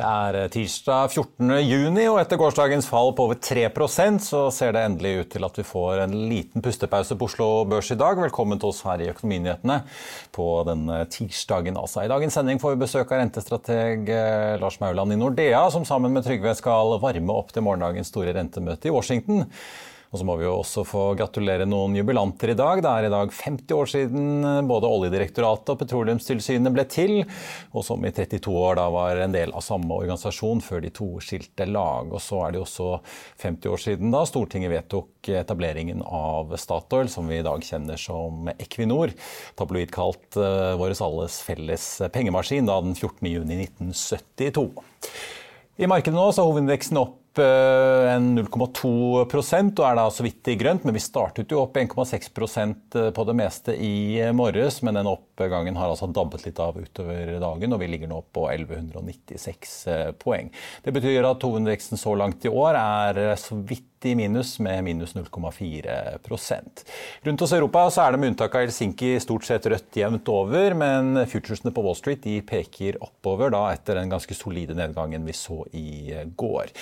Det er eh, tirsdag 14. juni, og etter gårsdagens fall på over 3% så ser det endelig ut til at vi får en liten pustepause på Oslo Børs i dag. Velkommen til oss her i Økonominyhetene på denne tirsdagen. Altså. I dagens sending får vi besøk av rentestrateg eh, Lars Mauland i Nordea, som sammen med Trygve skal varme opp til morgendagens store rentemøte i Washington. Og så må vi jo også få gratulere noen jubilanter i dag. Det er i dag 50 år siden både Oljedirektoratet og Petroleumstilsynet ble til, og som i 32 år da var en del av samme organisasjon før de to skilte lag. Og så er det jo også 50 år siden da Stortinget vedtok etableringen av Statoil, som vi i dag kjenner som Equinor. Tabloid kalt uh, vår alles felles pengemaskin da den 14. juni 1972. I markedet nå så er hovedindeksen opp Eh, en 0,2% og er da så vidt i grønt. Men vi startet jo opp 1,6 eh, på det meste i morges. Men den oppgangen har altså dabbet litt av utover dagen, og vi ligger nå på 1196 eh, poeng. Det betyr at hovedveksten så langt i år er så vidt i minus med minus 0,4 Rundt oss i Europa så er det med unntak av Helsinki stort sett rødt jevnt over, men futuresene på Wall Street de peker oppover da etter den ganske solide nedgangen vi så i går.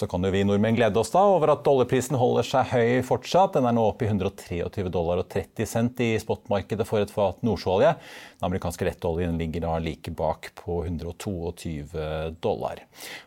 Så kan jo vi nordmenn glede oss da over at dollarprisen holder seg høy fortsatt. Den er nå oppe i 123 dollar og 30 cent i spotmarkedet for et fat nordsjøolje. Den amerikanske lettoljen ligger da like bak på 122 dollar.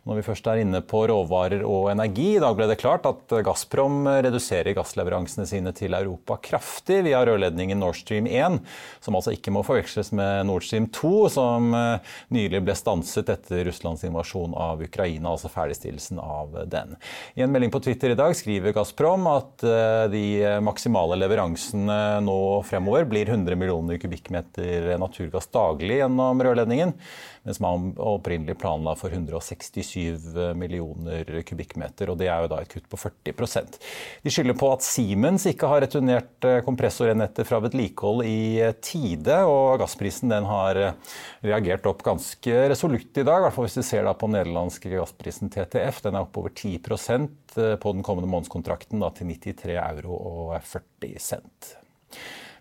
Når vi først er inne på råvarer og energi, i dag ble det klart at Gazprom reduserer gassleveransene sine til Europa kraftig via rørledningen Nord Stream 1, som altså ikke må forveksles med Nord Stream 2, som eh, nylig ble stanset etter Russlands invasjon av Ukraina, altså ferdigstillelsen av den. I en melding på Twitter i dag skriver Gazprom at eh, de maksimale leveransene nå fremover blir 100 millioner kubikkmeter naturgass daglig gjennom rørledningen mens man opprinnelig planla for 167 millioner kubikkmeter. og Det er jo da et kutt på 40% De skylder på at Siemens ikke har returnert eh, kompressorenheter fra vedlikehold i eh, tide. og Gassprisen den har eh, reagert opp ganske resolutt i dag, i hvert fall hvis vi ser da på nederlandske gassprisen TTF. Den er oppover 10% på den kommende månedskontrakten da, til 93 euro og 40 cent.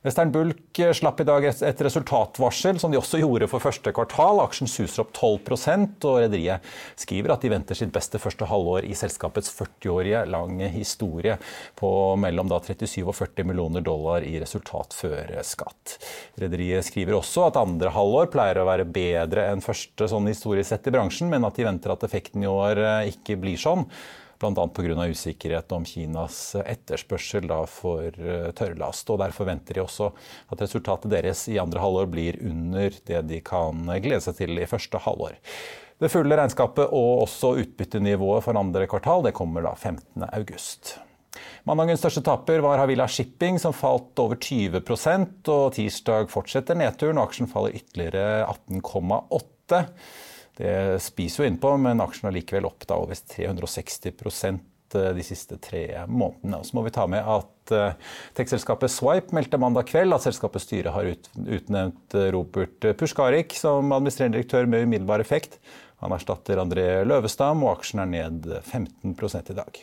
Western Bulk eh, slapp i dag et resultatvarsel, som de også gjorde for første kvartal. Aksjen suser opp 12% og rederiet skriver at de venter sitt beste første halvår i selskapets 40-årige lange historie på mellom 37 og 40 millioner dollar i resultat før skatt. Rederiet skriver også at andre halvår pleier å være bedre enn første sånn historisk sett i bransjen, men at de venter at effekten i år eh, ikke blir sånn bl.a. pga. usikkerhet om Kinas etterspørsel for eh, tørrlast. og Derfor venter de også at resultatet deres i andre halvår blir under det de kan glede seg til i første halvår. Det fulle regnskapet og også utbyttenivået for andre kvartal det kommer da 15.8. Mandagens største taper var Havila Shipping, som falt over 20 og Tirsdag fortsetter nedturen, og aksjen faller ytterligere 18,8 det spiser jo innpå, men aksjen er likevel opp da over 360 eh, de siste tre månedene. Og så må vi ta med at uh, tekstselskapet Swipe meldte mandag kveld at selskapets styre har utnevnt eh, Robert Pushkarik som administrerende direktør med umiddelbar effekt. Han erstatter André Løvestam, og aksjen er ned 15 i dag.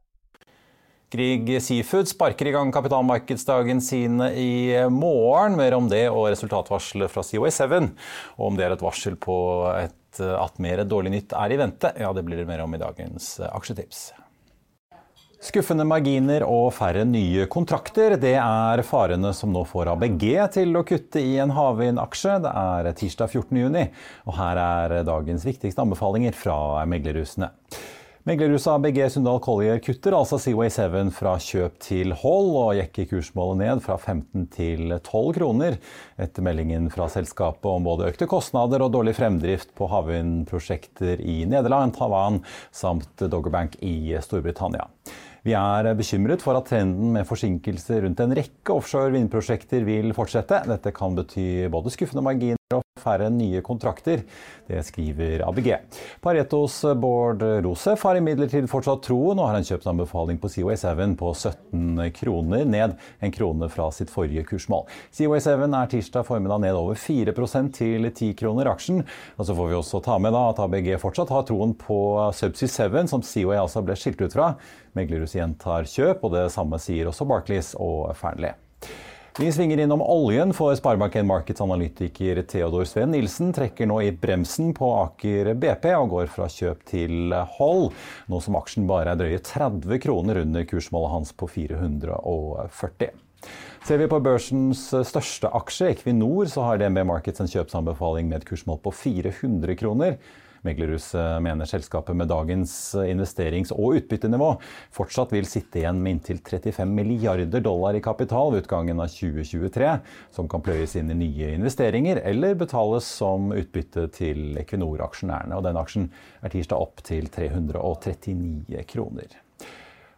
Grieg Seafood sparker i gang kapitalmarkedsdagen sin i morgen. Mer om det og resultatvarselet fra COA7. Og om det er et varsel på et, at mer dårlig nytt er i vente, ja, det blir det mer om i dagens aksjetips. Skuffende marginer og færre nye kontrakter, det er farene som nå får ABG til å kutte i en havvindaksje. Det er tirsdag 14.6, og her er dagens viktigste anbefalinger fra meglerhusene. Meglerhuset ABG Sundal Collier kutter altså Seaway 7 fra kjøp til hold, og jekker kursmålet ned fra 15 til 12 kroner, etter meldingen fra selskapet om både økte kostnader og dårlig fremdrift på havvindprosjekter i Nederland, Taiwan samt Doggerbank i Storbritannia. Vi er bekymret for at trenden med forsinkelser rundt en rekke offshore vindprosjekter vil fortsette. Dette kan bety både skuffende marginer og færre nye kontrakter. Det skriver ABG. Paretos Bård Rosef har imidlertid fortsatt troen og har en kjøpsanbefaling på COA7 på 17 kroner, ned en krone fra sitt forrige kursmål. COA7 er tirsdag formiddag ned over 4% til 10 kroner aksjen. Og så får vi også ta med da at ABG fortsatt har troen på Subsea 7, som COA altså ble skilt ut fra. Meglerhuset gjentar kjøp, og det samme sier også Barclays og Fearnley. Vi svinger innom oljen, for Sparebank1 Markets analytiker Theodor Sveen Nilsen trekker nå i bremsen på Aker BP og går fra kjøp til hold, nå som aksjen bare er drøye 30 kroner under kursmålet hans på 440. Ser vi på børsens største aksje, Equinor, så har DNB Markets en kjøpsanbefaling med et kursmål på 400 kroner. Meglerhus eh, mener selskapet med dagens eh, investerings- og utbyttenivå fortsatt vil sitte igjen med inntil 35 milliarder dollar i kapital ved utgangen av 2023, som kan pløyes inn i nye investeringer eller betales som utbytte til Equinor-aksjonærene. Og den aksjen er tirsdag opp til 339 kroner.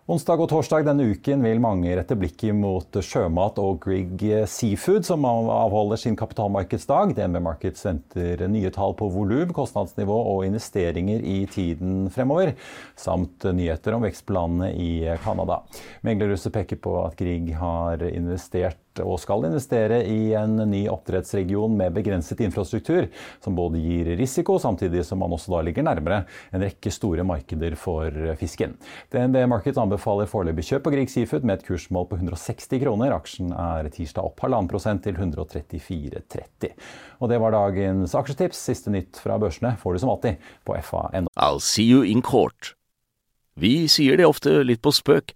Onsdag og torsdag denne uken vil mange rette blikket mot sjømat og Grieg Seafood, som avholder sin kapitalmarkedsdag. DNB Markets venter nye tall på volum, kostnadsnivå og investeringer i tiden fremover, samt nyheter om vekstplanene i Canada. Meglerhuset peker på at Grieg har investert og skal investere i en ny oppdrettsregion med begrenset infrastruktur, som både gir risiko, samtidig som man også da ligger nærmere en rekke store markeder for fisken. DNB Markets anbefaler foreløpig kjøp på Grieg Seafood med et kursmål på 160 kroner. Aksjen er tirsdag opp halvannen prosent til 134,30. Og det var dagens aksjetips. Siste nytt fra børsene får du som alltid på fa.no. I'll see you in court. Vi sier det ofte litt på spøk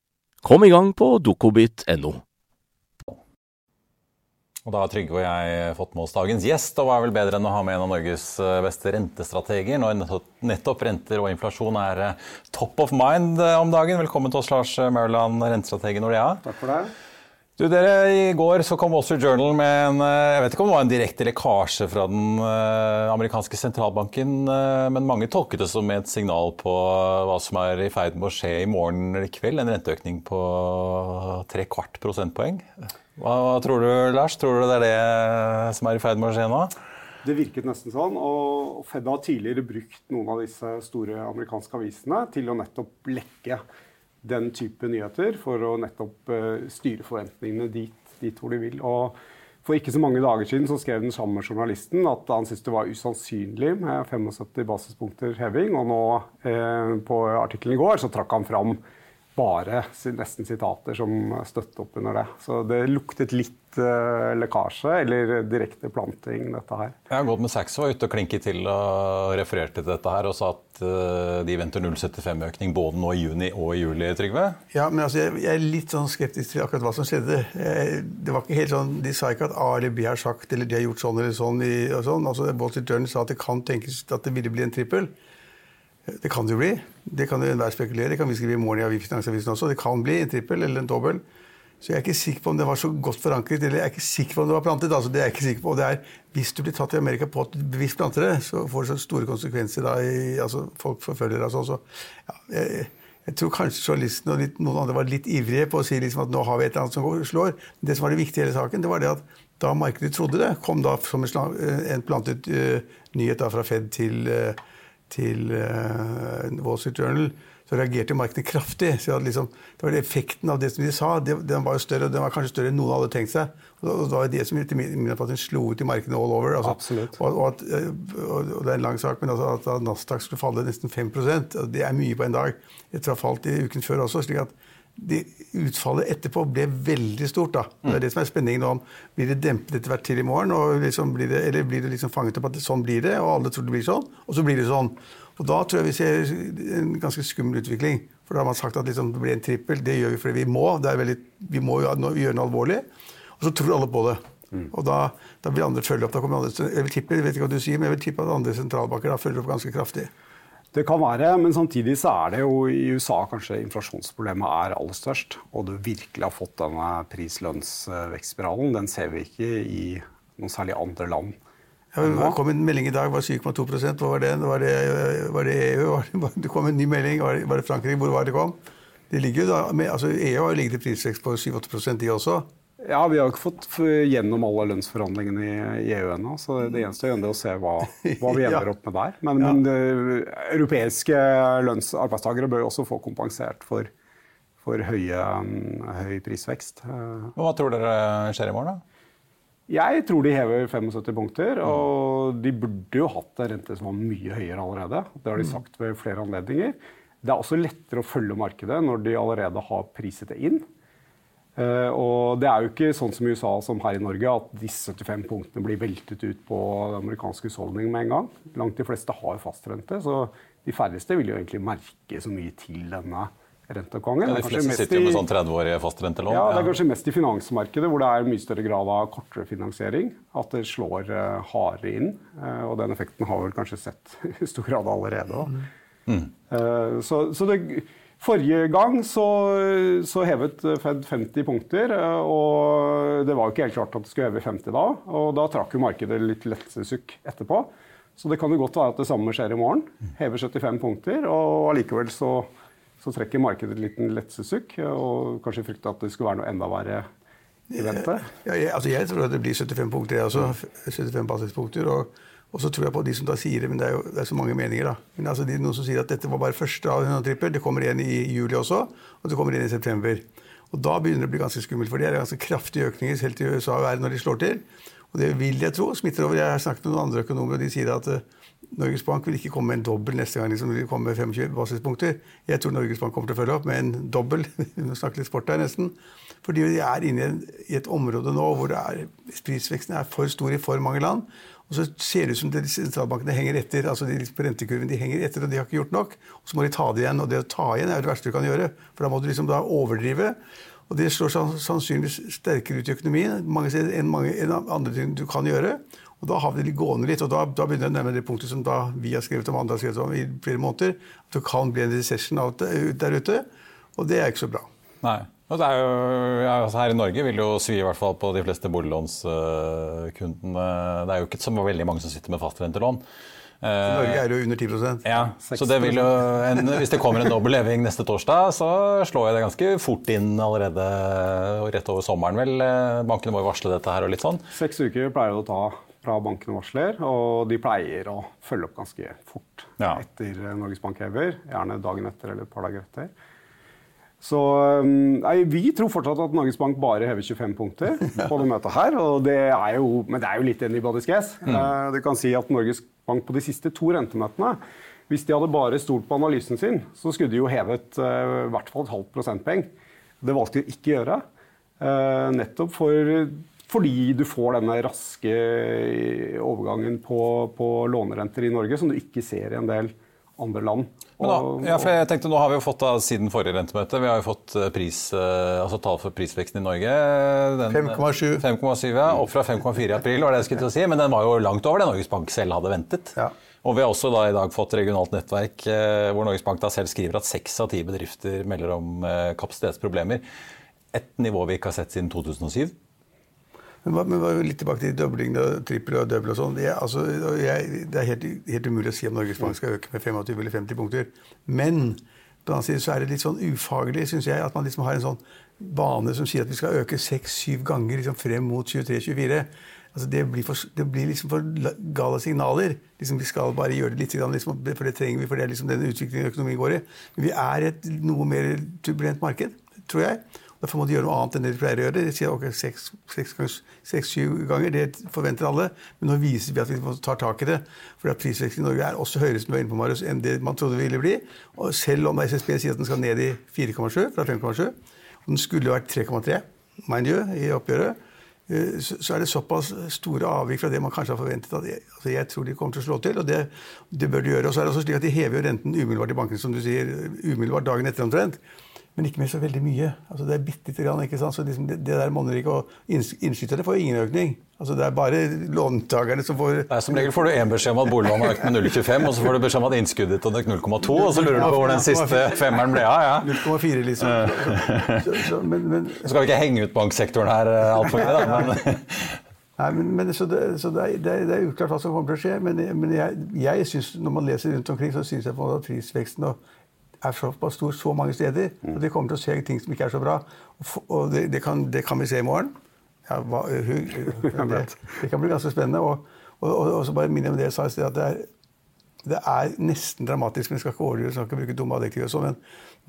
Kom i gang på dokobit.no. Og Da har Trygve og jeg fått med oss dagens gjest, og hva er vel bedre enn å ha med en av Norges eh, beste rentestrateger når nettopp renter og inflasjon er eh, top of mind eh, om dagen. Velkommen til oss, Lars Maurland, rentestrategen i Nordea. Takk for det. Du, dere, I går så kom Wall Street Journal med en eh, jeg vet ikke om det var en direkte lekkasje fra den uh, amerikanske sentralbanken, uh, men mange tolket det som et signal på hva som er i ferd med å skje i morgen eller i kveld. En renteøkning på tre kvart prosentpoeng. Hva, hva, tror du, Lars? Tror du det er det som er i ferd med å skje nå? Det virket nesten sånn. og Fed har tidligere brukt noen av disse store amerikanske avisene til å nettopp lekke den type nyheter for å nettopp uh, styre forventningene dit, dit, hvor de vil. Og for ikke så mange dager siden så skrev den samme journalisten at han syntes det var usannsynlig med 75 basispunkter heving. Og nå eh, på artikkelen i går så trakk han fram bare nesten sitater som støtte opp under det. Så det luktet litt uh, lekkasje, eller direkte planting, dette her. Ja, Goldman Sachs var ute og klinket til og refererte til dette her og sa at uh, de venter 0,75-økning både nå i juni og i juli, Trygve? Ja, men altså, jeg, jeg, er litt sånn skeptisk til akkurat hva som skjedde. Jeg, det var ikke helt sånn, De sa ikke at A eller B har sagt eller de har gjort sånn eller sånn. I, og sånn. Altså, Wall Street Journal sa at det kan tenkes at det ville bli en trippel. Det kan det jo bli. Det kan jo enhver spekulere. Det kan vi skrive i morgen i Finansavisen også. Det kan bli en trippel eller en dobbel. Så jeg er ikke sikker på om det var så godt forankret, eller jeg er ikke sikker på om det var plantet. altså det er jeg ikke sikker på. Og det er, Hvis du blir tatt i Amerika på at du bevisst planter det, så får det så store konsekvenser. da, i, altså Folk forfølger deg sånn. Så, ja, jeg, jeg, tror kanskje journalisten og litt, noen andre var litt ivrige på å si liksom at nå har vi et eller annet som slår. Det som var det viktige i hele saken, det var det at da markedet trodde det, kom da som en, plantet uh, nyhet da fra Fed til uh, til Wall Street Journal, så reagerte markedet kraftig. så liksom, det var det Effekten av det som de sa, det, den var jo større, den var kanskje større enn noen hadde tenkt seg. Og det var jo det som etter min oppfatning slo ut i markedene all over. Altså. Og, og, at, og, Det er en lang sak, men altså, at Nasdaq skulle falle nesten 5% det er mye på en dag. Å ha falt i uken før også. slik at det utfallet etterpå ble veldig stort. da. Det er det som er spenningen om Blir det dempet etter hvert til i morgen, liksom blir det, eller blir det liksom fanget opp at sånn blir det, og alle tror det blir sånn, og så blir det sånn. Og Da tror jeg vi ser en ganske skummel utvikling. For da har man sagt at liksom, det blir en trippel. Det gjør vi fordi vi må. Veldig, vi må gjøre noe alvorlig. Og så tror alle på det. Mm. Og da, da, vil andre følge opp. Da kommer andre, jeg vil tippe, jeg vet ikke hva du sier, men jeg vil tippe at andre sentralbanker da følger opp ganske kraftig. Det kan være, men samtidig så er det jo i USA kanskje inflasjonsproblemet er aller størst. Og du virkelig har fått denne pris-lønnsvekstspiralen. Den ser vi ikke i noen særlig andre land. Ja, det kom en melding i dag, var 7,2 Hva var det? Var det, var det EU? Var det, kom en ny melding. Var det, var det Frankrike? Hvor var det kom? Det ligger da, med, altså EU har ligget i prisvekst på 7-8 de også. Ja, Vi har jo ikke fått gjennom alle lønnsforhandlingene i EU ennå. Så det eneste er å se hva, hva vi ender opp med der. Men, ja. men de, europeiske lønnsarbeidstakere bør jo også få kompensert for, for høye, høy prisvekst. Hva tror dere skjer i morgen, da? Jeg tror de hever 75 punkter, og de burde jo hatt en rente som var mye høyere allerede. Det har de mm. sagt ved flere anledninger. Det er også lettere å følge markedet når de allerede har priset det inn. Eh, og det er jo ikke sånn som i USA som her i Norge, at disse 75 punktene blir veltet ut på amerikanske husholdninger med en gang. Langt de fleste har fastrente, så de færreste vil jo egentlig merke så mye til denne renteoppgangen. Ja, de fleste sitter jo med sånn 30-årige fastrentelån. Ja, det er kanskje mest i finansmarkedet hvor det er mye større grad av kortere finansiering. At det slår uh, hardere inn. Uh, og den effekten har vi vel kanskje sett i stor grad allerede. Mm. Uh, så, så det, Forrige gang så, så, hevet Fed 50 punkter, og det var jo ikke helt klart at det skulle heve 50 da. Og da trakk jo markedet litt lettelsesukk etterpå. Så det kan jo godt være at det samme skjer i morgen. Hever 75 punkter, og allikevel så så trekker markedet et liten lettelsessukk og kanskje frykter at det skulle være noe enda verre i vente? Ja, jeg, altså jeg tror at det blir 75 punkter, jeg også. 75 basispunkter. Og, og, så tror jeg på de som da sier det, men det er jo det er så mange meninger. da. Men altså er Noen som sier at dette var bare første av 100 tripper, Det kommer igjen i juli også, og det kommer igjen i september. Og Da begynner det å bli ganske skummelt, for det er ganske kraftige økninger selv til USA og verden når de slår til. Og det vil jeg tro smitter over. Jeg har snakket med noen andre økonomer, og de sier at uh, Norges Bank vil ikke komme med en dobbel neste gang. liksom vil komme med 25 basispunkter. Jeg tror Norges Bank kommer til å følge opp med en dobbel. Vi snakker litt sport her nesten. Fordi vi er inne i et område nå hvor er, prisveksten er for stor i for mange land. Og så ser det ut som sentralbankene henger etter. altså de, på rentekurven de henger etter, og de har ikke gjort nok. Og så må de ta det igjen. Og det å ta igjen er det verste du kan gjøre. For da må du liksom da overdrive. Og det slår sannsynligvis sterkere ut i økonomien mange steder enn mange enn andre ting du kan gjøre. Og Da har vi det gående litt, og da, da begynner jeg å nærme det punktet som vi har skrevet om, andre har skrevet om i flere måneder, at det kan bli en recession der ute. Og det er ikke så bra. Nei. Jo, ja, altså her i Norge vil det jo svi i hvert fall på de fleste boliglånskundene. Det er jo ikke så veldig mange som sitter med fastrentelån. Norge er jo under 10% Ja, så det vil jo, en, Hvis det kommer en dobbel leving neste torsdag, så slår jeg det ganske fort inn allerede rett over sommeren. vel. Bankene må jo varsle dette her og litt sånn. Seks uker pleier det å ta fra bankene varsler, og de pleier å følge opp ganske fort ja. etter Norges Bank hever. Gjerne dagen etter eller et par dager etter. Så um, nei, Vi tror fortsatt at Norges Bank bare hever 25 punkter på det møtet her. Og det er jo, men det er jo litt anybody's guess. Mm. Uh, du kan si at Norges Bank på de siste to rentemøtene hvis de hadde bare stolt på analysen sin, så skulle de jo hevet uh, i hvert fall et halvt prosentpoeng. Det valgte de ikke å gjøre. Uh, nettopp for fordi du får denne raske overgangen på, på, lånerenter i Norge som du ikke ser i en del andre land. Da, ja, for jeg tenkte Nå har vi jo fått da, siden forrige rentemøte vi har jo fått eh, pris, eh, altså tall for prisveksten i Norge. 5,7. 5,7 ja, Opp fra 5,4 i april, var det jeg skulle til å si, men den var jo langt over det Norges Bank selv hadde ventet. Ja. Og Vi har også da i dag fått regionalt nettverk eh, hvor Norges Bank da selv skriver at seks av ti bedrifter melder om kapasitetsproblemer. Et nivå vi ikke har sett siden 2007. Men, men litt tilbake til dobling og trippel og double og sånn. Det, altså, det er helt, helt, umulig å si om Norges Bank skal øke med 25 eller 50 punkter. Men på den annen side så er det litt sånn ufaglig, syns jeg, at man liksom har en sånn bane som sier at vi skal øke seks-syv ganger liksom frem mot 23-24. Altså det, blir det, blir liksom for gale signaler. Liksom vi skal bare gjøre det litt, liksom, for det trenger vi, for det er liksom den utviklingen økonomien går i. Men vi er et noe mer turbulent marked, tror jeg. Derfor må de gjøre noe annet enn det de pleier å gjøre. De sier ok, seks-syv ganger, det forventer alle. Men nå viser vi at vi tar tak i det. For prisveksten i Norge er også høyere som du var inne på, Marius, enn det man trodde det ville bli. Og selv om SSB sier at den skal ned i 4,7 fra 5,7, og den skulle vært 3,3 mind you, i oppgjøret, eh, så er det såpass store avvik fra det man kanskje har forventet. at jeg, altså jeg tror de kommer til å slå til, og det, det bør de gjøre. Og så er det også slik at De hever jo renten umiddelbart i banken, som du sier, umiddelbart dagen etter omtrent men ikke med så veldig mye. Altså, det er bitte lite grann. ikke sant? Så liksom det, det, der monner ikke. Og innskyterne får ingen økning. Altså, det er bare låntakerne som får Nei, Som regel får du én beskjed om at boliglånet har økt med 0,25, og så får du beskjed om at innskuddet ditt har økt 0,2, og så lurer du på hvor den siste femmeren ble av. Ja. 0,4, liksom. Så, så, men, men, så skal vi ikke henge ut banksektoren her eh, altfor mye, da. Men. Nei, men, men, så, det, så det, er, det, er, uklart hva som kommer til å skje. Men, men jeg, jeg synes, når man leser rundt omkring, så syns jeg på at prisveksten og er såpass stor så mange steder. Mm. Og de kommer til å se ting som ikke er så bra. Og det, det, kan, det kan, vi se i morgen. Ja, hva, hun, det, det, kan bli ganske spennende. Og, og, og, og så bare minne om det jeg sa i sted, at det er, det er nesten dramatisk. Men jeg skal ikke overdrive, skal ikke bruke dumme adjektiver. Sånn, men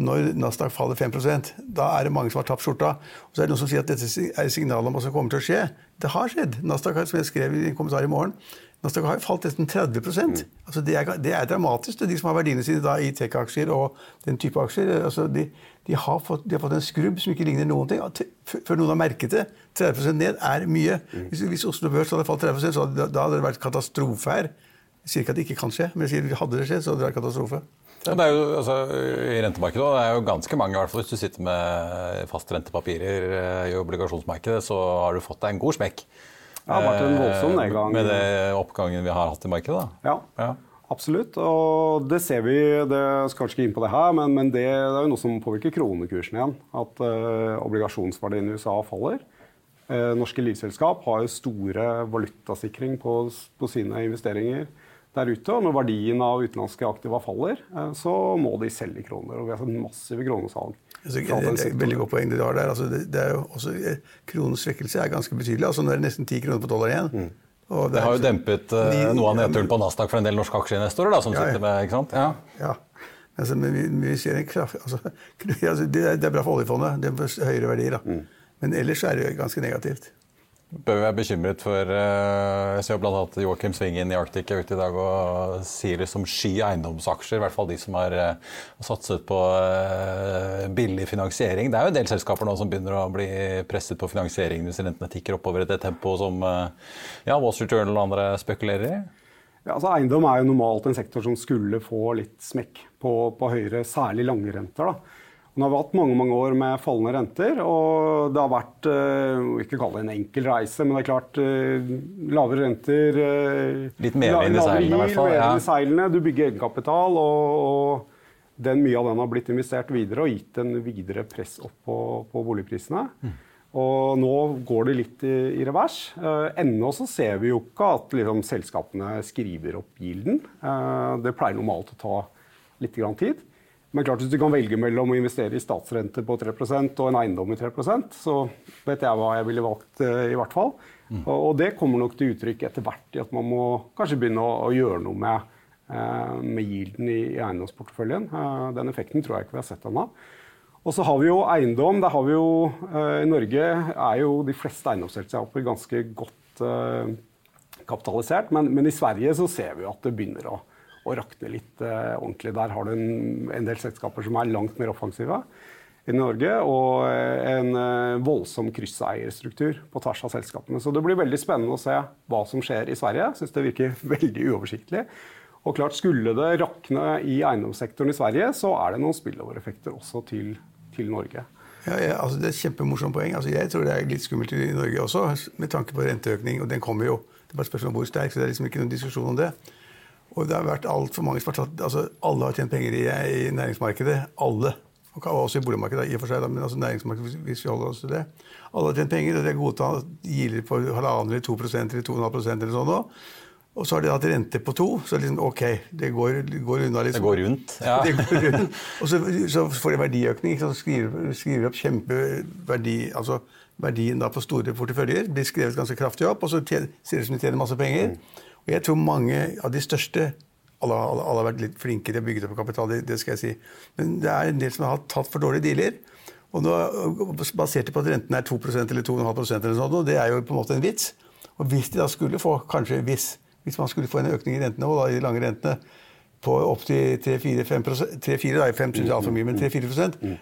når Nasdaq faller 5% da er det mange som har tapt skjorta. Og så er det noen som sier at dette er signalet om hva som kommer til å skje. Det har skjedd. Nasdaq har, som jeg skrev i en kommentar i morgen, Nasdaq har jo falt nesten 30 mm. altså det, er, det er dramatisk. Det er de som har verdiene sine da, i tech-aksjer og den type aksjer. Altså de, de, har fått, de, har fått, en skrubb som ikke ligner noen ting. Før noen har merket det. 30% ned er mye. Mm. Hvis, hvis, Oslo Børs hadde falt 30% så hadde, da hadde det vært katastrofe her. Jeg sier ikke at det ikke kan skje, men jeg sier hadde det skjedd, så hadde det vært katastrofe. Ja, det er jo, altså, I rentemarkedet det er jo ganske mange, i hvert fall hvis du sitter med fastrentepapirer eh, i obligasjonsmarkedet, så har du fått deg en god smekk. Det har vært en voldsom nedgang. Med det oppgangen vi har hatt i markedet? da. Ja. ja. Absolutt. Og det ser vi Det skal ikke inn på det her, men, men det, det, er jo noe som påvirker kronekursen igjen. At uh, obligasjonsverdien i USA faller. Uh, norske livselskap har jo store valutasikring på, på, sine investeringer der ute. Og når verdien av utenlandske aktiva faller, uh, så må de selge kroner. Og vi har sett massive kronesalg. Altså, det er et veldig godt poeng det du har der. Altså, det, det, er jo også, eh, Kronens svekkelse er ganske betydelig. Altså, nå er det nesten ti kroner på dollar igjen. Mm. Det, det, har jo dempet uh, noe av nedturen på Nasdaq for en del norske aksjeinvestorer. Da, som ja, ja. sitter med, ikke sant? Ja. ja. Altså, men vi, vi ser en kraft, altså, altså, det, er, bra for oljefondet. Det er høyere verdier. Da. Mm. Men ellers er det ganske negativt. Bør vi være bekymret for uh, Jeg ser bl.a. Joakim Svingen i Arctic er ute i dag og sier liksom sky eiendomsaksjer, i hvert fall de som har uh, satset på uh, billig finansiering. Det er jo en del selskaper nå som begynner å bli presset på finansiering hvis rentene tikker oppover i det tempoet som ja, Wall Street Journal og andre spekulerer i. Ja, altså Eiendom er jo normalt en sektor som skulle få litt smekk på, på høyere, særlig lange renter. da. Nå har vi hatt mange mange år med fallende renter, og det har vært uh, ikke kalle det en enkel reise, men det er klart uh, lavere renter uh, Litt medvind i seilene, i hvert fall. Ja. seilene, du bygger egenkapital, og, og den, mye av den har blitt investert videre og gitt en videre press opp på, på boligprisene. Mm. Og nå går det litt i, i revers. Uh, ennå så ser vi jo ikke at liksom, selskapene skriver opp gilden. det pleier normalt å ta litt grann tid. Men klart, hvis du kan velge mellom å investere i statsrente på 3% og en eiendom i 3% så vet jeg hva jeg ville valgt, eh, i hvert fall. Mm. Og, det kommer nok til uttrykk etter hvert i at man må kanskje begynne å, å gjøre noe med, eh, med gilden i, i eiendomsporteføljen. Eh, den effekten tror jeg ikke vi har sett ennå. Og så har vi jo eiendom. Der har vi jo, eh, I Norge er jo de fleste eiendomsselskaper ganske godt kapitalisert, men, men, i Sverige så ser vi jo at det begynner å og rakne litt eh, ordentlig. Der har du en, en, del selskaper som er langt mer offensive i Norge, og eh, en eh, voldsom krysseierstruktur på tvers av selskapene. Så det blir veldig spennende å se hva som skjer i Sverige. Jeg syns det virker veldig uoversiktlig. Og klart, Skulle det rakne i eiendomssektoren i Sverige, så er det noen spillover-effekter også til, til Norge. Ja, ja, altså det er et kjempemorsomt poeng. Altså jeg tror det er litt skummelt i Norge også, med tanke på renteøkning. Og den kommer jo. Det er bare et spørsmål om hvor sterk, så det er liksom ikke noen diskusjon om det. Og det har vært altfor mange som har tatt altså Alle har tjent penger i, i næringsmarkedet. Alle. Og også i boligmarkedet, i og for seg, men altså næringsmarkedet, hvis vi holder oss til det. Alle har tjent penger, og de er godtatt gilder på halvannen eller 2 eller 2,5 eller sånn nå. Og så har de hatt rente på to, så liksom, ok, det går, det går unna. Liksom. Det går rundt. Ja. Det går rundt. Og så, så får de verdiøkning. Så skriver, skriver opp kjempeverdi, altså verdien da på store porteføljer. Blir skrevet ganske kraftig opp, og så ser det ut som de tjener masse penger. Og jeg tror mange av de største alle, alle, alle har vært litt flinke til å bygge opp kapital, det, det, skal jeg si. Men det er en del som har tatt for dårlige dealer. Og nå, Basert på at renten er 2% eller 2,5% eller sånt, og det er jo på en måte en vits. Og hvis de da skulle få kanskje hvis hvis man skulle få en økning i rentene, og da i de lange rentene på opptil 3-4 da, 5 syns jeg altfor mye, men 3-4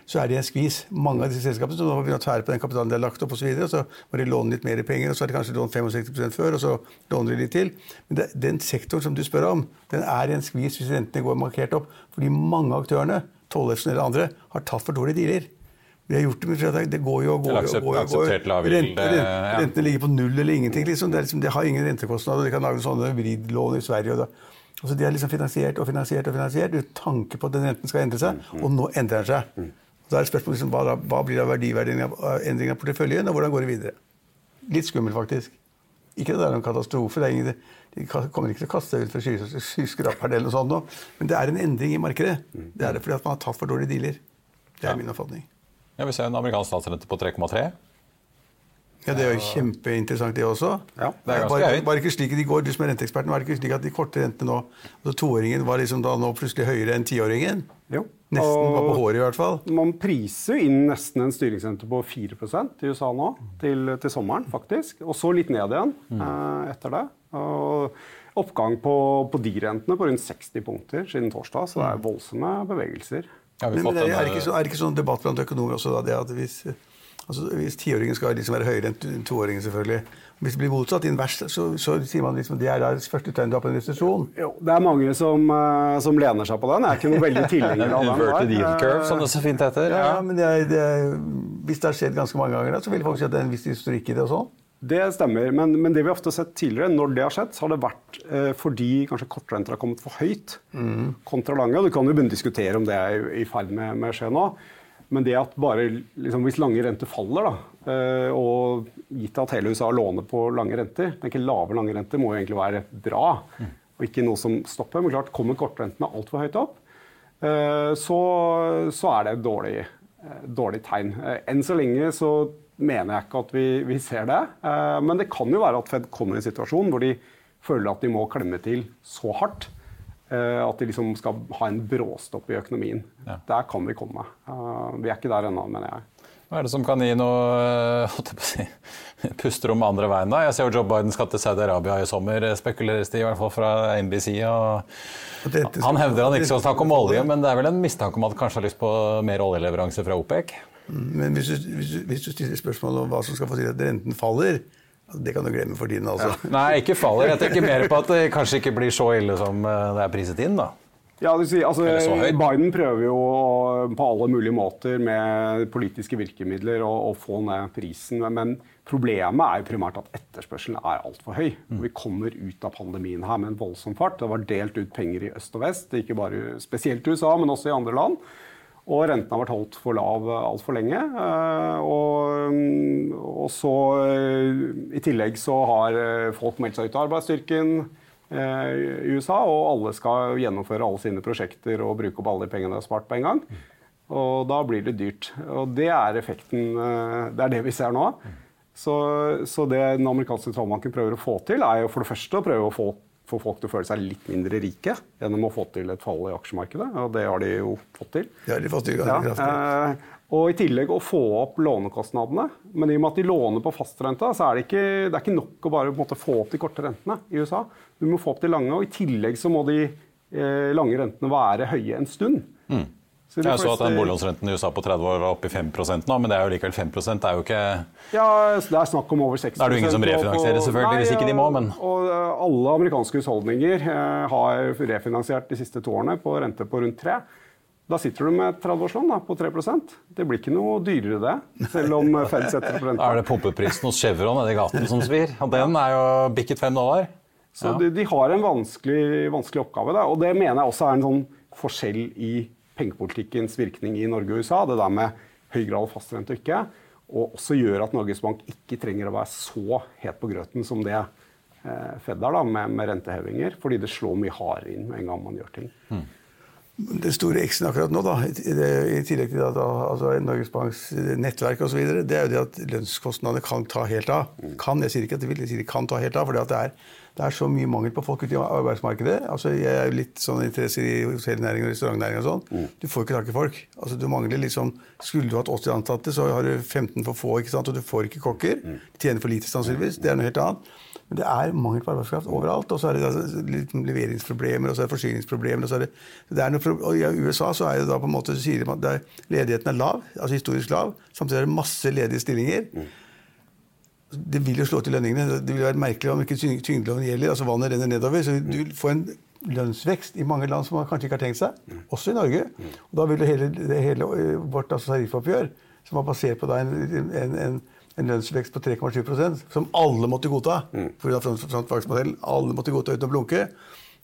så er det en skvis. Mange av disse selskapene som nå må begynne å tære på den kapitalen de har lagt opp osv. Så, så må de låne litt mer penger, og så har de kanskje lånt 65% før, og så låner de litt til. Men det, den sektoren som du spør om, den er en skvis hvis rentene går markert opp. Fordi mange av aktørene, Tollefsen eller andre, har tatt for dårlige dealer. Vi har gjort det, men det går jo og går. Aksept, og går, og går. Rente. Rentene ligger på null eller ingenting. Liksom. Det, liksom, det, har ingen rentekostnader. De kan lage sånne vridlån i Sverige. Og da. Altså, de er liksom finansiert og finansiert og finansiert uten tanke på at den renten skal endre seg. Og nå endrer den seg. Mm. da er spørsmålet liksom, hva, hva, blir av verdiverdien av endringen av porteføljen, og hvordan går det videre? Litt skummelt, faktisk. Ikke det er noen katastrofe. Er ingen, de kommer ikke til å kaste seg ut for skyskraperen eller noe sånt, men det er en endring i markedet. Det er det fordi at man har tatt for dårlige dealer. Det er min oppfatning. Ja, Vi ser en amerikansk statsrente på 3,3. Ja, Det er jo kjempeinteressant, det også. Ja, det er høyt. bare ikke slik de går, Du som er renteeksperten, var det ikke slik at de korte rentene nå altså Toåringen var liksom da nå plutselig høyere enn tiåringen? Jo. Nesten var på håret, i hvert fall. Man priser jo inn nesten en styringsrente på 4% i USA nå, til, til, sommeren, faktisk. Og så litt ned igjen mm. eh, etter det. Og oppgang på, på de rentene på rundt 60 punkter siden torsdag, så det er voldsomme bevegelser. Men, men er, er, det ikke så, er det ikke sånn debatt blant økonomer også, da, det at hvis, altså, hvis tiåringen skal liksom være høyere enn toåringen, selvfølgelig Hvis det blir motsatt, invers, så, så sier man liksom det er det første tegn du har på en resesjon. Jo, det er mange som, uh, som, lener seg på den. Jeg er ikke noe veldig tilhenger av den. Inverted yield curve, som det så fint heter. Ja, ja men det er, det er, Hvis det har skjedd ganske mange ganger, så vil folk si at det er en viss historikk i det. og sånn. Det stemmer, men, men, det vi ofte har sett tidligere, når det har skjedd, så har det vært eh, fordi kanskje kortrenter har kommet for høyt mm. kontra lange. og Du kan jo begynne å diskutere om det er i ferd med, med å skje nå. Men det at bare liksom, hvis lange renter faller, da, eh, og gitt at hele USA låner på lange renter tenker Lave lange renter må jo egentlig være bra, og ikke noe som stopper. Men klart, kommer kortrentene altfor høyt opp, eh, så, så, er det et dårlig, eh, dårlig tegn. Enn så lenge så mener jeg ikke at vi, vi ser det. Men det kan jo være at Fed kommer i en situasjon hvor de føler at de må klemme til så hardt. Eh, at de liksom skal ha en bråstopp i økonomien. Ja. Der kan vi komme. Eh, vi er ikke der ennå, mener jeg. Hva er det som kan gi noe si, pusterom andre veien? da? Jeg ser jo Joe Biden skal til Saudi-Arabia i sommer, spekuleres det i hvert fall fra NBC. og Han hevder han ikke skal snakke om olje, men det er vel en mistanke om at han kanskje har lyst på mer oljeleveranse fra OPEC? Men hvis du, hvis, du, hvis du, stiller spørsmål om hva som skal få til at renten faller, det kan du glemme for tiden. altså. Ja. Nei, ikke faller. Jeg tenker mer på at det kanskje ikke blir så ille som eh, det er priset inn. da. Ja, altså, Biden prøver jo på alle mulige måter med politiske virkemidler å, å få ned prisen. Men problemet er jo primært at etterspørselen er altfor høy. Mm. Vi kommer ut av pandemien her med en voldsom fart. Det var delt ut penger i øst og vest, ikke bare spesielt i USA, men også i andre land. Og renten har vært holdt for lav altfor lenge. Eh, og, og, så eh, I tillegg så har eh, folk meldt seg ut av arbeidsstyrken i USA, og alle skal gjennomføre alle sine prosjekter og bruke opp alle de pengene de har spart på en gang. Og da blir det dyrt. Og det er effekten Det er det vi ser nå. Så, så det den amerikanske sentralbanken prøver å få til, er jo for det første å prøve å få få folk til å føle seg litt mindre rike gjennom å få til et fall i aksjemarkedet. Og det har de jo fått til. Det har de fått til ja, eh, og i tillegg å få opp lånekostnadene. Men i og med at de låner på fastrenta, så er det ikke, det er ikke nok å bare måte, få opp de korte rentene i USA. Du må få opp de lange, og i tillegg så må de eh, lange rentene være høye en stund. Mm. Så jeg så at den boliglånsrenten i USA på 30 år var oppe i 5 nå, men det er jo likevel 5 det er jo ikke Ja, det er snakk om over 6 Da er det jo ingen som refinansierer, selvfølgelig, nei, hvis ikke de må, men Og eh, alle amerikanske husholdninger eh, har refinansiert de siste to årene på rente på rundt 3 da sitter du med 30-årslån på 3% Det blir ikke noe dyrere det, selv om Fed setter på renta. Da er det pumpeprisen hos Chevron nede i gaten som svir. Og den er jo bikket 5 dollar. Så ja. de, de, har en vanskelig, vanskelig oppgave. Da. Og det mener jeg også er en sånn forskjell i pengepolitikkens virkning i Norge og USA. Det der med høy grad av fastrente og ikke. Og også gjør at Norges Bank ikke trenger å være så het på grøten som det eh, Fed er, da, med, med, rentehevinger, fordi det slår mye hardere inn med en gang man gjør ting. Mm. Den store X-en akkurat nå, da, i tillegg til da, altså Norges Banks nettverk osv., det er jo det at lønnskostnadene kan ta helt av. Mm. Kan, Jeg sier ikke at det vil, jeg sier de kan ta helt av. for det, det er så mye mangel på folk ute i arbeidsmarkedet. Altså, jeg er jo litt sånn interesse i hotellnæring og restaurantnæring og sånn. Mm. Du får ikke tak i folk. Altså, du mangler liksom, Skulle du hatt 80 ansatte, så har du 15 for få, ikke sant? og du får ikke kokker. Mm. Tjener for lite, sannsynligvis. Det er noe helt annet. Men det er mangel på arbeidskraft overalt. Og så er det altså leveringsproblemer og så er det forsyningsproblemer. Og, så er det, det er noe, og I USA så er det da på en måte, så sier de at ledigheten er lav, altså historisk lav. Samtidig er det masse ledige stillinger. Mm. Det vil jo slå til lønningene. Det vil være merkelig om ikke tyngdeloven gjelder. altså Vannet renner nedover. Så du vil få en lønnsvekst i mange land som man kanskje ikke har tenkt seg. Mm. Også i Norge. Mm. Og da vil det hele, det hele vårt altså, tariffoppgjør, som var basert på da en, en, en en lønnsvekst på 3,7% som alle måtte godta. Mm. Pga. frontfagsmodellen. Alle måtte godta uten å blunke.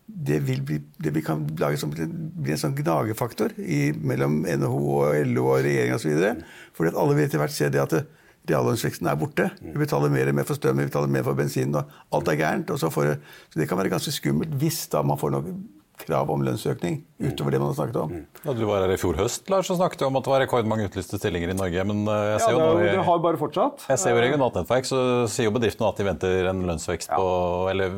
Det vil bli, det kan lage som, bli en sånn gnagefaktor i, mellom NHO og LO og regjering osv. Fordi at alle vil etter hvert se det at reallønnsveksten er borte. Vi betaler mer, mer for strøm, vi betaler mer for bensin. og Alt er gærent. Og så, får, så det kan være ganske skummelt hvis da man får noe krav om lønnsøkning utover det man har snakket om. Da du var her i fjor høst Lars, så snakket om at det var rekordmange utlyste stillinger i Norge. men eh, jeg ser ja, det, jo det har bare fortsatt. Jeg ser jo regionalt nettverk, så sier jo bedriftene at de venter en lønnsvekst på, eller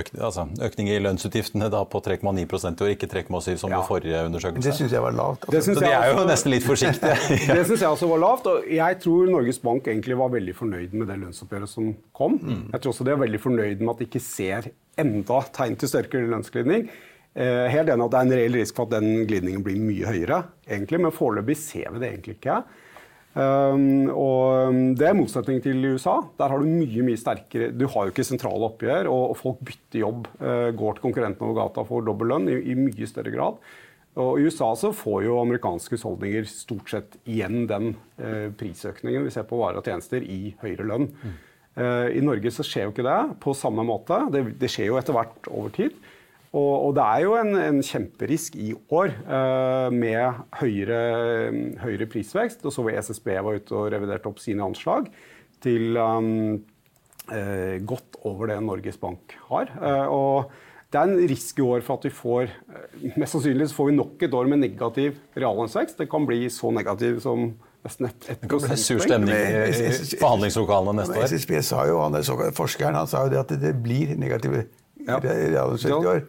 øk, altså, økning i lønnsutgiftene da på 3,9 i år, ikke 3,7 som ja. ved forrige undersøkelse. Det syns jeg var lavt. Altså. Så de er jo også, nesten litt forsiktige. det syns jeg også var lavt. og Jeg tror Norges Bank egentlig var veldig fornøyd med det lønnsoppgjøret som kom. Mm. Jeg tror også de er veldig fornøyd med at de ikke ser enda tegn til sterkere lønnsglidning. Eh, helt enig at det er en reell risk for at den glidningen blir mye høyere, egentlig, men foreløpig ser vi det egentlig ikke. Um, og um, Det er motsetning til USA. Der har du mye mye sterkere Du har jo ikke sentrale oppgjør, og, folk bytter jobb. Uh, går til konkurrentene over gata for dobbel lønn i, mye større grad. Og I USA så får jo amerikanske husholdninger stort sett igjen den uh, prisøkningen vi ser på varer og tjenester i høyere lønn. Mm. Uh, I Norge så skjer jo ikke det på samme måte. Det, det skjer jo etter hvert over tid. Og, og, det er jo en, en kjemperisk i år uh, med høyere, høyere, prisvekst. Og så var SSB var ute og reviderte opp sine anslag til um, uh, godt over det Norges Bank har. Uh, og det er en risk i år for at vi får Mest sannsynlig så får vi nok et år med negativ reallønnsvekst. Det kan bli så negativ som nesten et, et Det kan bli sur stemning i forhandlingslokalene neste år. SSB sa jo, han, Forskeren han sa jo det at det blir negative ja. ja,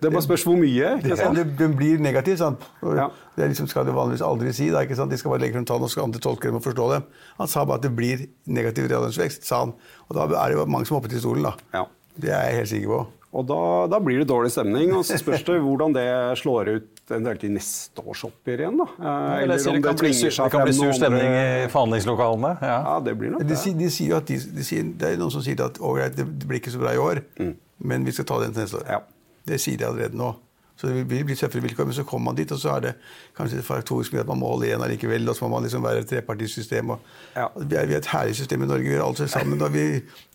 det bare spørs hvor mye. ikke sant? Det, det blir negativt. sant? Ja. Det liksom skal du vanligvis aldri si. Da, ikke sant? De skal bare legge frem tall, og skal andre tolke dem og forstå dem. Han sa bare at det blir negativ reallønnsvekst, sa han. Og da er det mange som hopper til stolen, da. Ja. Det er jeg helt sikker på. Og da, da, blir det dårlig stemning. Og så spørs det hvordan det slår ut eventuelt i neste års oppgjør igjen. da. Eh, eller om det, kan bli, det kan bli sur stemning i forhandlingslokalene. Ja. ja, det blir nok det. De, de sier at de, de sier, det er noen som sier at det blir ikke så bra i år. Mm. Men vi skal ta den til neste år. Ja. Det sier de allerede nå. Så det vil bli tøffere vilkår. Men så kommer man dit, og så er det kanskje faktorisk med at man må holde igjen allikevel. Og så må man liksom være et trepartisystem. Og, ja. vi, er, vi, er, et herlig system i Norge. Vi gjør alt sammen. og vi,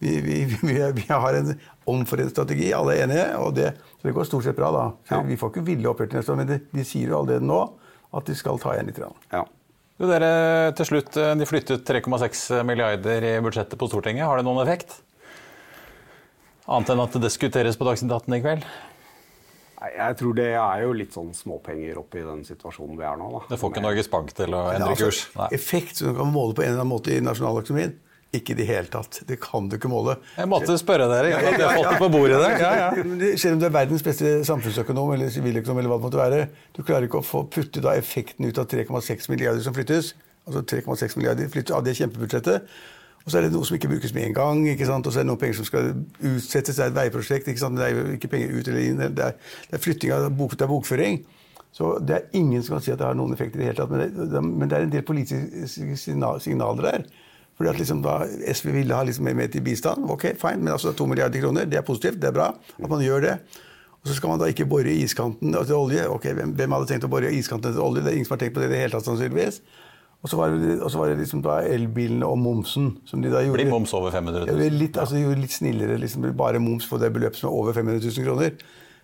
vi, vi, har en omforent strategi. Alle er enige. og det, Så det går stort sett bra, da. Ja. Vi får ikke ville opphørt til neste år, men de, de sier jo allerede nå at de skal ta igjen litt. Ja. Du, dere, til slutt, De flyttet 3,6 milliarder i budsjettet på Stortinget. Har det noen effekt? Annet enn at det diskuteres på Dagsnytt 18 i kveld? Jeg tror det er jo litt sånn småpenger oppi den situasjonen vi er nå. Da. Det får ikke Norges Bank til å endre altså, kurs? Nei. Effekt som du kan måle på en eller annen måte i nasjonaløkonomien? Ikke i det hele tatt. Det kan du ikke måle. Jeg måtte spørre dere. at jeg har fått det på bordet der. Ja, ja. Selv om du er verdens beste samfunnsøkonom eller siviløkonom, eller hva det måtte være, du klarer ikke å få putte da effekten ut av 3,6 milliarder som flyttes. Altså 3,6 milliarder flyttes av det kjempebudsjettet. Og så er det noe som ikke brukes med en gang. ikke sant? Og så er det noen penger som skal utsettes. Det er et veiprosjekt. ikke sant? Det er ikke penger ut eller inn. Det er, det er flytting av bok, det er bokføring. Så det er ingen som kan si at det har noen effekt i det hele tatt. Men det, men det er en del politiske signaler der. Fordi at liksom da SV ville ha liksom mer til bistand. Ok, fine, men altså to milliarder kroner, det er positivt. Det er bra at man gjør det. Og så skal man da ikke bore iskanten til olje. Ok, hvem, hvem hadde tenkt å bore iskanten til olje? Det er ingen som har tenkt på det i det hele tatt, sannsynligvis. Og så var det, var det liksom da elbilene og momsen. som de da gjorde. Blir moms over 500 000? Ja, litt, altså, de gjorde litt snillere. liksom Bare moms på det beløpet som er over 500 000 kroner.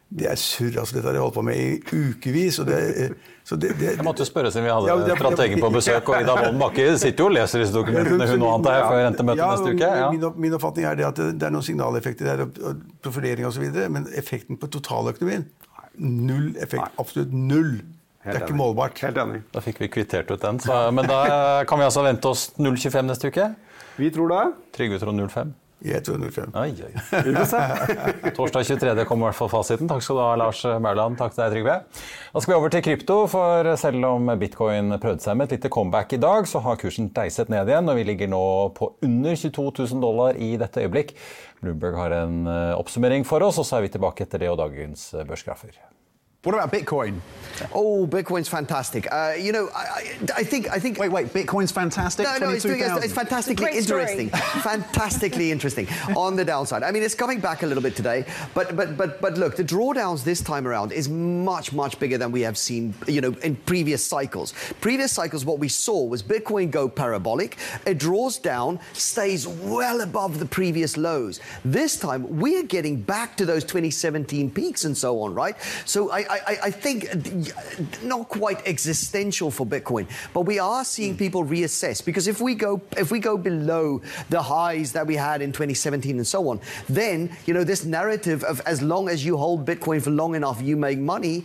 det er surr. altså Dette har de holdt på med i ukevis. det, så det, det, Jeg måtte jo spørre siden vi hadde Ja, strategen på besøk, og Ida Wolden Bakke sitter jo og leser disse dokumentene, hun og antar jeg, før rentemøtet Ja, neste uke? Ja. Min, min oppfatning er det at det, er noen signaleffekter der, profilering osv., men effekten på totaløkonomien Null effekt. Absolutt null. Det er ikke enig. målbart. Helt enig. Da fikk vi kvittert ut den. Så, men da kan vi altså vente oss 0,25 neste uke? Vi tror det. Trygve tror 0,5? Jeg tror 05. Oi, oi. Vi får se. Torsdag 23. kommer i hvert fall fasiten. Takk skal du ha, Lars Mauland. Takk til deg, Trygve. Da skal vi over til krypto, for selv om bitcoin prøvde seg med et lite comeback i dag, så har kursen deiset ned igjen, og vi ligger nå på under 22 000 dollar i dette øyeblikk. Bloomberg har en eh, oppsummering for oss, og så er vi tilbake etter det og dagens eh, børsgraffer. What about Bitcoin? Oh, Bitcoin's fantastic. Uh, you know, I, I, I think I think. Wait, wait. Bitcoin's fantastic. No, no, it's, doing, it's, 22,000. it's fantastically Great story. interesting. fantastically interesting on the downside. I mean, it's coming back a little bit today, but but but but look, the drawdowns this time around is much much bigger than we have seen, you know, in previous cycles. Previous cycles, what we saw was Bitcoin go parabolic, it draws down, stays well above the previous lows. This time, we are getting back to those 2017 peaks and so on, right? So I I, I think not quite existential for Bitcoin, but we are seeing people reassess because if we go if we go below the highs that we had in 2017 and so on, then you know this narrative of as long as you hold Bitcoin for long enough, you make money.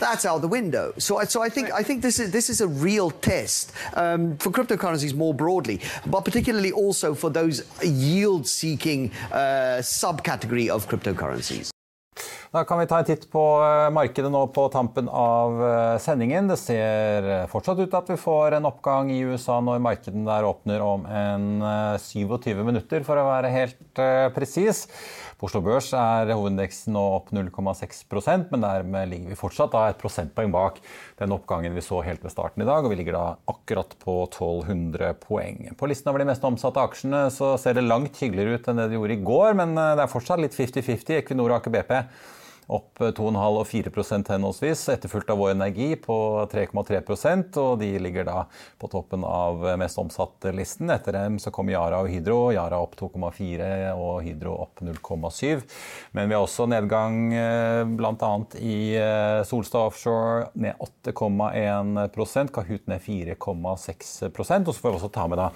That's out the window. So, I- so I think I think this is this is a real test um, for cryptocurrencies more broadly, but particularly also for those yield-seeking uh, subcategory of cryptocurrencies. Da kan vi ta en titt på eh, markedet nå på tampen av eh, sendingen. Det ser eh, fortsatt ut til at vi får en oppgang i USA når markedet der åpner om en eh, 27 minutter, for å være helt presis. På Oslo Børs er hovedindeksen nå opp 0,6% men dermed ligger vi fortsatt da et prosentpoeng bak den oppgangen vi så helt ved starten i dag, og vi ligger da akkurat på 1200 poeng. På listen over de mest omsatte aksjene så ser det langt hyggeligere ut enn det det gjorde i går, men det er fortsatt litt 50-50. Equinor og Aker BP opp 2,5 og 4% henholdsvis, etterfulgt av Vår Energi på 3,3% og de ligger da på toppen av mest omsatte listen. Etter dem så kom Yara og Hydro. Yara opp 2,4 og Hydro opp 0,7. Men vi har også nedgang bl.a. i eh, Solstad Offshore ned 8,1 Kahoot ned 4,6 Og så får vi også ta med da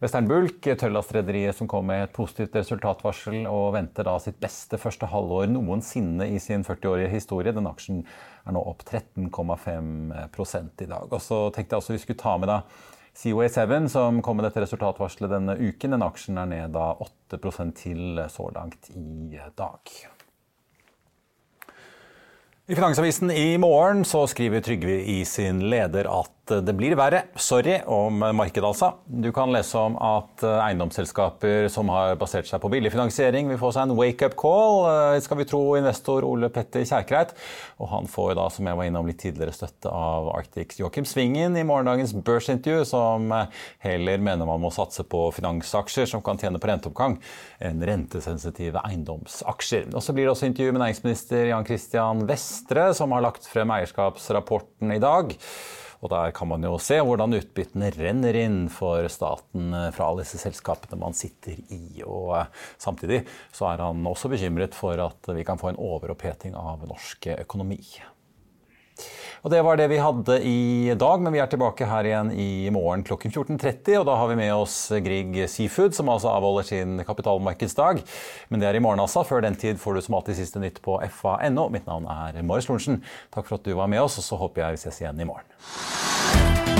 Western Bulk, tørrlastrederiet som kom med et positivt resultatvarsel og venter da sitt beste første halvår noensinne i sin 40-årige historie. Den aksjen er nå opp 13,5 i dag. Og så tenkte jeg også vi skulle ta med da COA7, som kom med dette resultatvarselet denne uken. Den aksjen er ned da 8 til så langt i dag. I Finansavisen i morgen så skriver Trygve i sin leder at det blir verre. Sorry om markedet, altså. Du kan lese om at eiendomsselskaper som har basert seg på billig finansiering, vil få seg en wake-up call, eh, skal vi tro investor Ole Petter Kjerkreit. Og han får da, som jeg var innom litt tidligere, støtte av Arctics Joakim Svingen i morgendagens børsintervju, som heller mener man må satse på finansaksjer som kan tjene på renteoppgang, enn rentesensitive eiendomsaksjer. Og så blir det også intervju med næringsminister Jan Christian Vestre, som har lagt frem eierskapsrapporten i dag. Og der kan man jo se hvordan utbyttene renner inn for staten fra alle disse selskapene man sitter i. Og samtidig så er han også bekymret for at vi kan få en overoppheting av norsk økonomi. Og Det var det vi hadde i dag, men vi er tilbake her igjen i morgen klokken 14.30. Og da har vi med oss Grieg Seafood, som altså avholder sin kapitalmarkedsdag. Men det er i morgen, altså. Før den tid får du som alltid siste nytt på fa.no. Mitt navn er Marius Lorentzen. Takk for at du var med oss, og så håper jeg vi ses igjen i morgen.